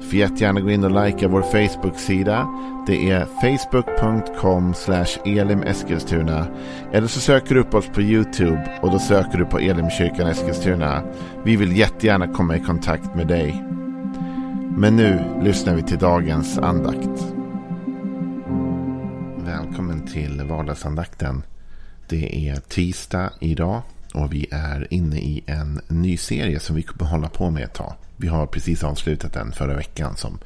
Du får jättegärna gå in och likea vår Facebook-sida. Det är facebook.com elimeskilstuna. Eller så söker du upp oss på YouTube och då söker du på Elimkyrkan Eskilstuna. Vi vill jättegärna komma i kontakt med dig. Men nu lyssnar vi till dagens andakt. Välkommen till vardagsandakten. Det är tisdag idag och vi är inne i en ny serie som vi kommer hålla på med ett tag. Vi har precis avslutat den förra veckan som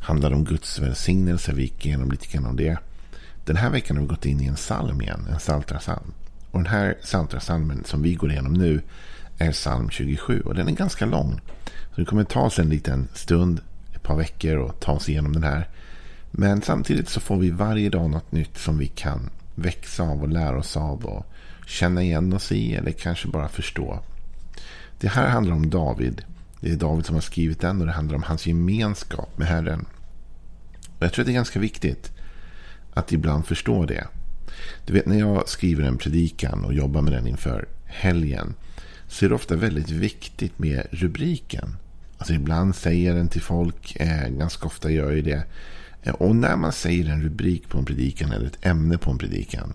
handlar om Guds välsignelse. Vi gick igenom lite grann om det. Den här veckan har vi gått in i en psalm igen, en psaltrasalm. Och den här psaltrasalmen som vi går igenom nu är psalm 27 och den är ganska lång. Så det kommer ta oss en liten stund, ett par veckor och ta oss igenom den här. Men samtidigt så får vi varje dag något nytt som vi kan växa av och lära oss av och känna igen oss i eller kanske bara förstå. Det här handlar om David. Det är David som har skrivit den och det handlar om hans gemenskap med Herren. Och jag tror att det är ganska viktigt att ibland förstå det. Du vet när jag skriver en predikan och jobbar med den inför helgen. Så är det ofta väldigt viktigt med rubriken. Alltså ibland säger jag den till folk. Eh, ganska ofta gör jag det. Eh, och när man säger en rubrik på en predikan eller ett ämne på en predikan.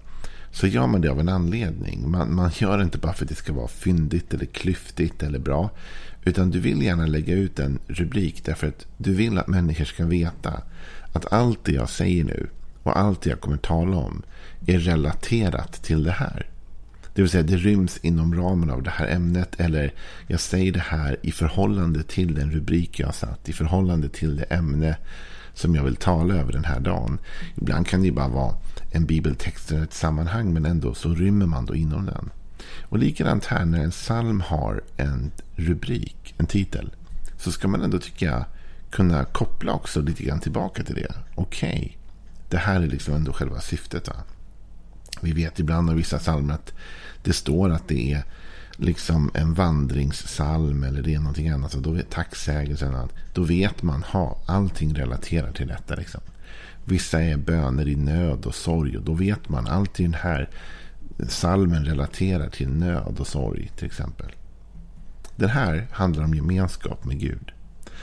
Så gör man det av en anledning. Man, man gör det inte bara för att det ska vara fyndigt eller klyftigt eller bra. Utan du vill gärna lägga ut en rubrik därför att du vill att människor ska veta att allt det jag säger nu och allt det jag kommer tala om är relaterat till det här. Det vill säga det ryms inom ramen av det här ämnet eller jag säger det här i förhållande till den rubrik jag satt, i förhållande till det ämne som jag vill tala över den här dagen. Ibland kan det bara vara en bibeltext eller ett sammanhang men ändå så rymmer man då inom den. Och likadant här när en psalm har en rubrik, en titel. Så ska man ändå tycka jag kunna koppla också lite grann tillbaka till det. Okej, okay, det här är liksom ändå själva syftet. Va? Vi vet ibland av vissa psalmer att det står att det är liksom en vandringssalm eller det är någonting annat. Så då är tacksägelsen att Då vet man, ha allting relaterar till detta. Liksom. Vissa är böner i nöd och sorg och då vet man allt i den här salmen relaterar till nöd och sorg till exempel. Den här handlar om gemenskap med Gud.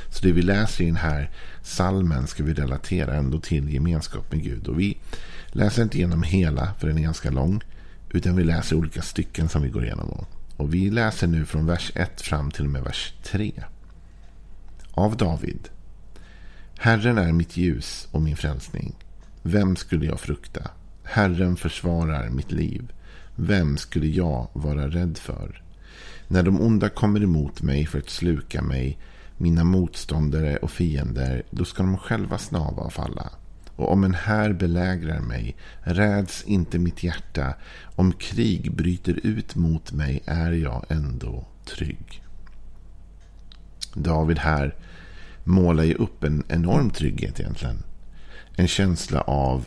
Så det vi läser i den här salmen ska vi relatera ändå till gemenskap med Gud. Och vi läser inte igenom hela, för den är ganska lång. Utan vi läser olika stycken som vi går igenom. Och vi läser nu från vers 1 fram till och med vers 3. Av David. Herren är mitt ljus och min frälsning. Vem skulle jag frukta? Herren försvarar mitt liv. Vem skulle jag vara rädd för? När de onda kommer emot mig för att sluka mig, mina motståndare och fiender, då ska de själva snava och falla. Och om en här belägrar mig, räds inte mitt hjärta. Om krig bryter ut mot mig är jag ändå trygg. David här målar ju upp en enorm trygghet egentligen en känsla av,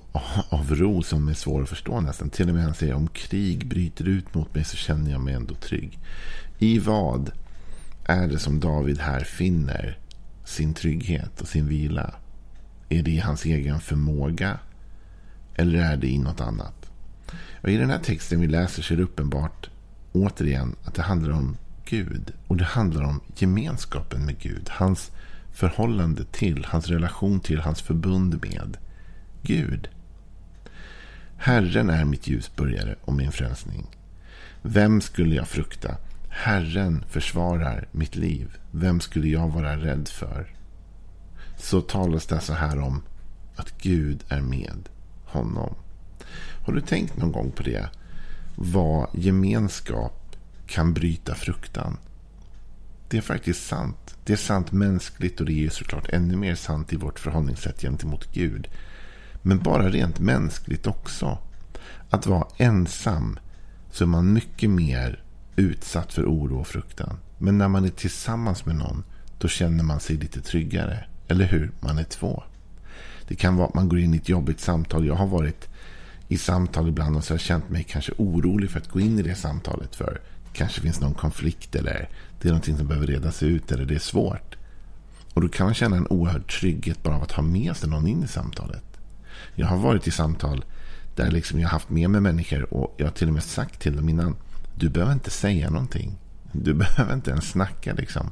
av ro som är svår att förstå nästan. Till och med han säger om krig bryter ut mot mig så känner jag mig ändå trygg. I vad är det som David här finner sin trygghet och sin vila? Är det i hans egen förmåga? Eller är det i något annat? Och I den här texten vi läser så är det uppenbart återigen att det handlar om Gud. Och det handlar om gemenskapen med Gud. Hans förhållande till, hans relation till, hans förbund med Gud. Herren är mitt ljusbörjare och min frälsning. Vem skulle jag frukta? Herren försvarar mitt liv. Vem skulle jag vara rädd för? Så talas det så här om att Gud är med honom. Har du tänkt någon gång på det? Vad gemenskap kan bryta fruktan? Det är faktiskt sant. Det är sant mänskligt och det är såklart ännu mer sant i vårt förhållningssätt gentemot Gud. Men bara rent mänskligt också. Att vara ensam så är man mycket mer utsatt för oro och fruktan. Men när man är tillsammans med någon då känner man sig lite tryggare. Eller hur? Man är två. Det kan vara att man går in i ett jobbigt samtal. Jag har varit i samtal ibland och så har jag känt mig kanske orolig för att gå in i det samtalet. För kanske finns någon konflikt eller det är någonting som behöver redas ut eller det är svårt. Och då kan man känna en oerhörd trygghet bara av att ha med sig någon in i samtalet. Jag har varit i samtal där liksom jag har haft med mig människor och jag har till och med sagt till dem innan. Du behöver inte säga någonting. Du behöver inte ens snacka liksom.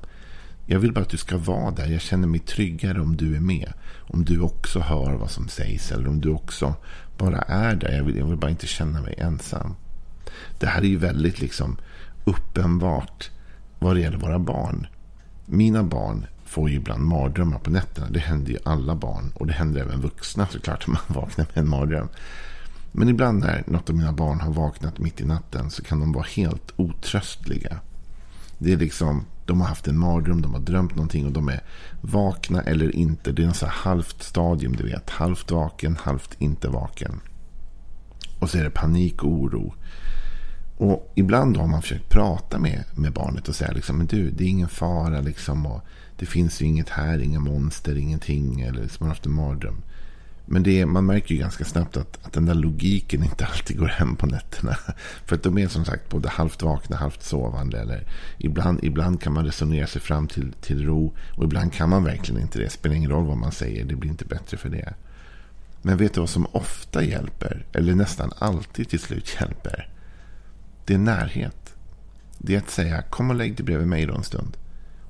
Jag vill bara att du ska vara där. Jag känner mig tryggare om du är med. Om du också hör vad som sägs. Eller om du också bara är där. Jag vill, jag vill bara inte känna mig ensam. Det här är ju väldigt liksom uppenbart vad det gäller våra barn. Mina barn får ju ibland mardrömmar på nätterna. Det händer ju alla barn. Och det händer även vuxna såklart om man vaknar med en mardröm. Men ibland när något av mina barn har vaknat mitt i natten så kan de vara helt otröstliga. Det är liksom, de har haft en mardröm, de har drömt någonting och de är vakna eller inte. Det är en så halvt stadium, du vet. Halvt vaken, halvt inte vaken. Och så är det panik och oro. Och ibland har man försökt prata med, med barnet och säga liksom, men du, det är ingen fara liksom. Och det finns ju inget här, inga monster, ingenting. Eller som har haft en mardröm. Men det, man märker ju ganska snabbt att, att den där logiken inte alltid går hem på nätterna. För att de är som sagt både halvt vakna, halvt sovande. Eller ibland, ibland kan man resonera sig fram till, till ro. Och ibland kan man verkligen inte det. Det spelar ingen roll vad man säger. Det blir inte bättre för det. Men vet du vad som ofta hjälper? Eller nästan alltid till slut hjälper? Det är närhet. Det är att säga kom och lägg dig bredvid mig då en stund.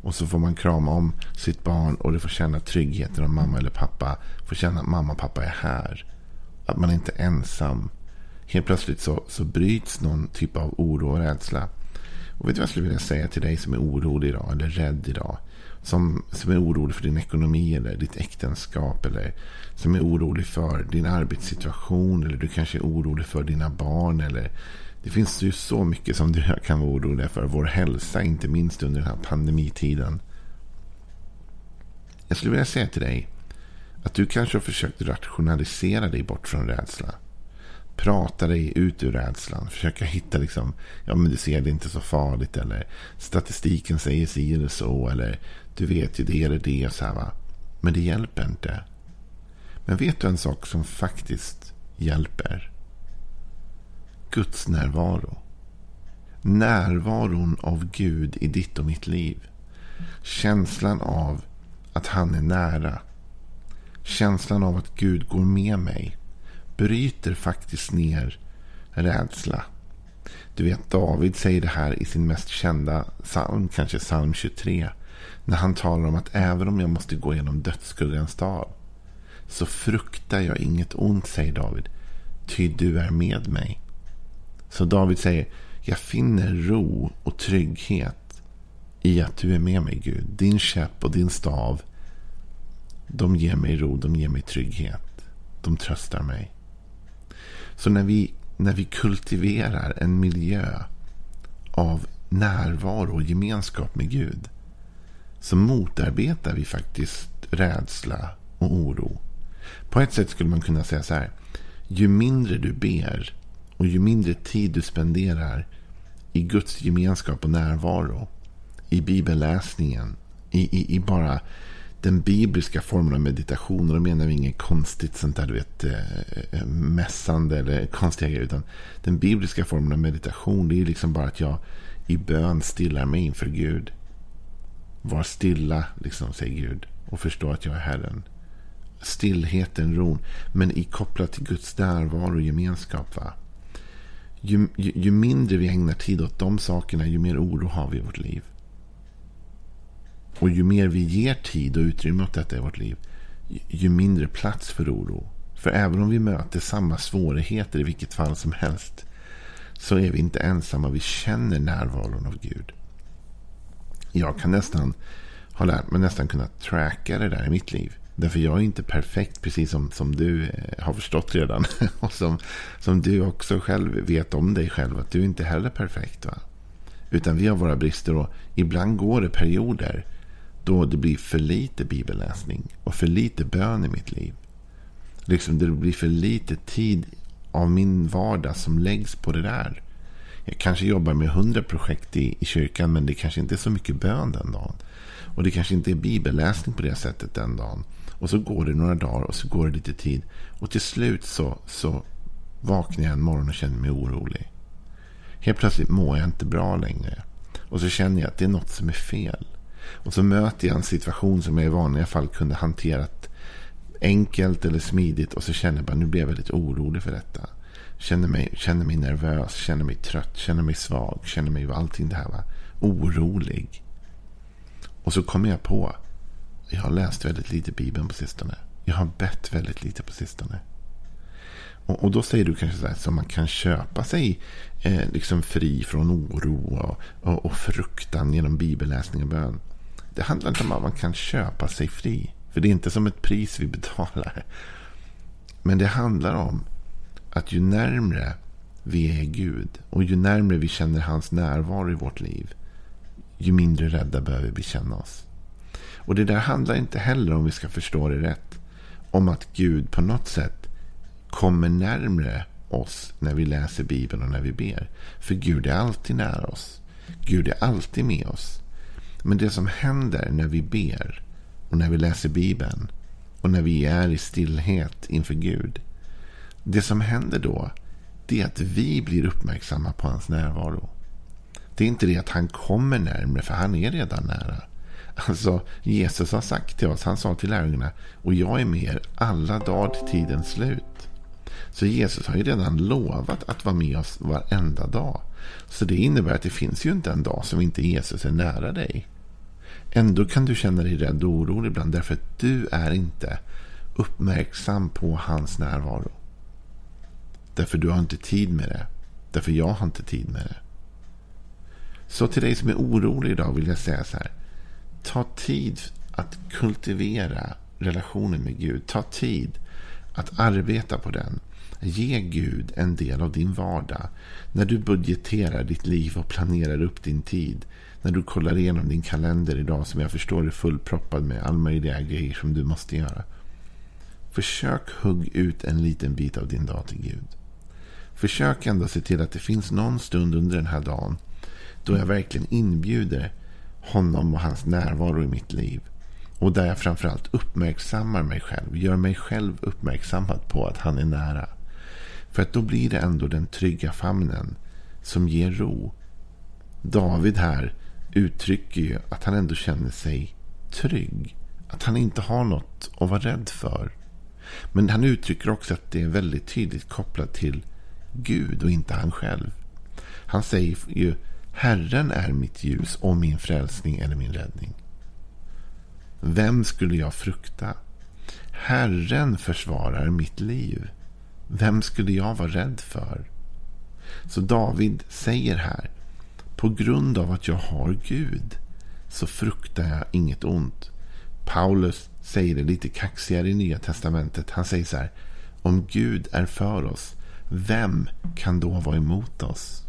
Och så får man krama om sitt barn och det får känna tryggheten om mamma eller pappa får känna att mamma och pappa är här. Att man inte är ensam. Helt plötsligt så, så bryts någon typ av oro och rädsla. Och vet du vad jag skulle vilja säga till dig som är orolig idag eller rädd idag? Som, som är orolig för din ekonomi eller ditt äktenskap. Eller som är orolig för din arbetssituation. Eller du kanske är orolig för dina barn. Eller det finns ju så mycket som du kan vara orolig för. Vår hälsa, inte minst under den här pandemitiden. Jag skulle vilja säga till dig att du kanske har försökt rationalisera dig bort från rädsla. Prata dig ut ur rädslan. Försöka hitta liksom, ja men du ser det inte så farligt. Eller statistiken säger si eller så. Eller du vet ju det eller det. Så här, va? Men det hjälper inte. Men vet du en sak som faktiskt hjälper? Guds närvaro. Närvaron av Gud i ditt och mitt liv. Känslan av att han är nära. Känslan av att Gud går med mig. Bryter faktiskt ner rädsla. Du vet David säger det här i sin mest kända psalm, kanske psalm 23. När han talar om att även om jag måste gå genom dödsskuggans dal. Så fruktar jag inget ont, säger David. Ty du är med mig. Så David säger, jag finner ro och trygghet i att du är med mig Gud. Din käpp och din stav, de ger mig ro, de ger mig trygghet. De tröstar mig. Så när vi, när vi kultiverar en miljö av närvaro och gemenskap med Gud så motarbetar vi faktiskt rädsla och oro. På ett sätt skulle man kunna säga så här. Ju mindre du ber och ju mindre tid du spenderar i Guds gemenskap och närvaro, i bibelläsningen, i, i, i bara den bibliska formen av meditation. Och då menar vi inget konstigt sånt där, du vet, eh, eh, mässande eller konstiga grejer. Utan den bibliska formen av meditation, det är liksom bara att jag i bön stillar mig inför Gud. Var stilla, liksom, säger Gud. Och förstå att jag är Herren. Stillheten, ron. Men i kopplat till Guds närvaro och gemenskap. Va? ju, ju, ju, mindre vi ägnar tid åt de sakerna, ju mer oro har vi i vårt liv. Och ju mer vi ger tid och utrymme åt detta i vårt liv, ju mindre plats för oro. För även om vi möter samma svårigheter i vilket fall som helst, så är vi inte ensamma. Vi känner närvaron av Gud. Jag kan nästan, har lärt mig nästan kunna tracka det där i mitt liv. Därför jag är inte perfekt, precis som, som du eh, har förstått redan. Och som, som du också själv vet om dig själv, att du inte heller är perfekt. Va? Utan vi har våra brister och ibland går det perioder då det blir för lite bibelläsning och för lite bön i mitt liv. Liksom det blir för lite tid av min vardag som läggs på det där. Jag kanske jobbar med hundra projekt i, i kyrkan men det kanske inte är så mycket bön den dagen. Och det kanske inte är bibelläsning på det sättet den dagen. Och så går det några dagar och så går det lite tid. Och till slut så, så vaknar jag en morgon och känner mig orolig. Helt plötsligt mår jag inte bra längre. Och så känner jag att det är något som är fel. Och så möter jag en situation som jag i vanliga fall kunde hanterat enkelt eller smidigt. Och så känner jag bara nu blir jag väldigt orolig för detta. Känner mig, känner mig nervös, känner mig trött, känner mig svag, känner mig allting det här. Va? Orolig. Och så kommer jag på. Jag har läst väldigt lite Bibeln på sistone. Jag har bett väldigt lite på sistone. Och, och då säger du kanske så här, så man kan köpa sig eh, liksom fri från oro och, och, och fruktan genom bibelläsning och bön. Det handlar inte om att man kan köpa sig fri. För det är inte som ett pris vi betalar. Men det handlar om att ju närmre vi är Gud och ju närmre vi känner hans närvaro i vårt liv. Ju mindre rädda behöver vi känna oss. Och det där handlar inte heller, om vi ska förstå det rätt, om att Gud på något sätt kommer närmre oss när vi läser Bibeln och när vi ber. För Gud är alltid nära oss. Gud är alltid med oss. Men det som händer när vi ber och när vi läser Bibeln och när vi är i stillhet inför Gud. Det som händer då det är att vi blir uppmärksamma på hans närvaro. Det är inte det att han kommer närmre, för han är redan nära. Alltså, Jesus har sagt till oss, han sa till lärjungarna, och jag är med er alla dagar till tidens slut. Så Jesus har ju redan lovat att vara med oss varenda dag. Så det innebär att det finns ju inte en dag som inte Jesus är nära dig. Ändå kan du känna dig rädd och orolig ibland därför att du är inte uppmärksam på hans närvaro. Därför du har inte tid med det. Därför jag har inte tid med det. Så till dig som är orolig idag vill jag säga så här. Ta tid att kultivera relationen med Gud. Ta tid att arbeta på den. Ge Gud en del av din vardag. När du budgeterar ditt liv och planerar upp din tid. När du kollar igenom din kalender idag som jag förstår är fullproppad med all möjliga grejer som du måste göra. Försök hugg ut en liten bit av din dag till Gud. Försök ändå se till att det finns någon stund under den här dagen då jag verkligen inbjuder honom och hans närvaro i mitt liv. Och där jag framförallt uppmärksammar mig själv. Gör mig själv uppmärksammad på att han är nära. För att då blir det ändå den trygga famnen som ger ro. David här uttrycker ju att han ändå känner sig trygg. Att han inte har något att vara rädd för. Men han uttrycker också att det är väldigt tydligt kopplat till Gud och inte han själv. Han säger ju Herren är mitt ljus och min frälsning eller min räddning. Vem skulle jag frukta? Herren försvarar mitt liv. Vem skulle jag vara rädd för? Så David säger här. På grund av att jag har Gud så fruktar jag inget ont. Paulus säger det lite kaxigare i Nya Testamentet. Han säger så här. Om Gud är för oss, vem kan då vara emot oss?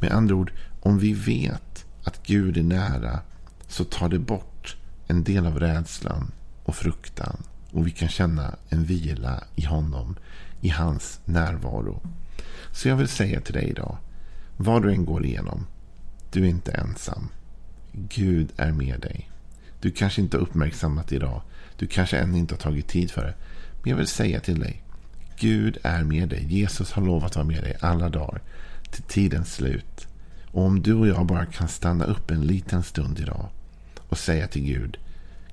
Med andra ord, om vi vet att Gud är nära så tar det bort en del av rädslan och fruktan. Och vi kan känna en vila i honom, i hans närvaro. Så jag vill säga till dig idag, vad du än går igenom, du är inte ensam. Gud är med dig. Du kanske inte har uppmärksammat det idag. Du kanske ännu inte har tagit tid för det. Men jag vill säga till dig. Gud är med dig. Jesus har lovat att vara med dig alla dagar. Till tidens slut. Och om du och jag bara kan stanna upp en liten stund idag. Och säga till Gud.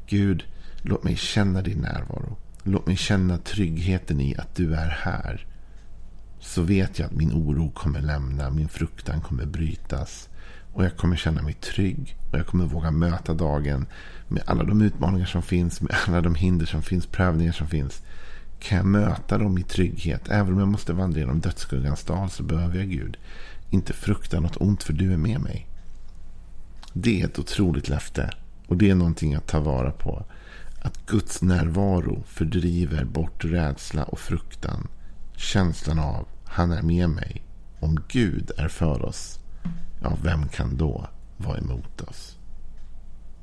Gud, låt mig känna din närvaro. Låt mig känna tryggheten i att du är här. Så vet jag att min oro kommer lämna. Min fruktan kommer brytas. Och jag kommer känna mig trygg. Och jag kommer våga möta dagen med alla de utmaningar som finns. Med alla de hinder som finns. Prövningar som finns. Kan jag möta dem i trygghet. Även om jag måste vandra genom dödsskuggans dal så behöver jag Gud. Inte frukta något ont för du är med mig. Det är ett otroligt löfte. Och det är någonting att ta vara på. Att Guds närvaro fördriver bort rädsla och fruktan. Känslan av han är med mig. Om Gud är för oss, ja, vem kan då vara emot oss?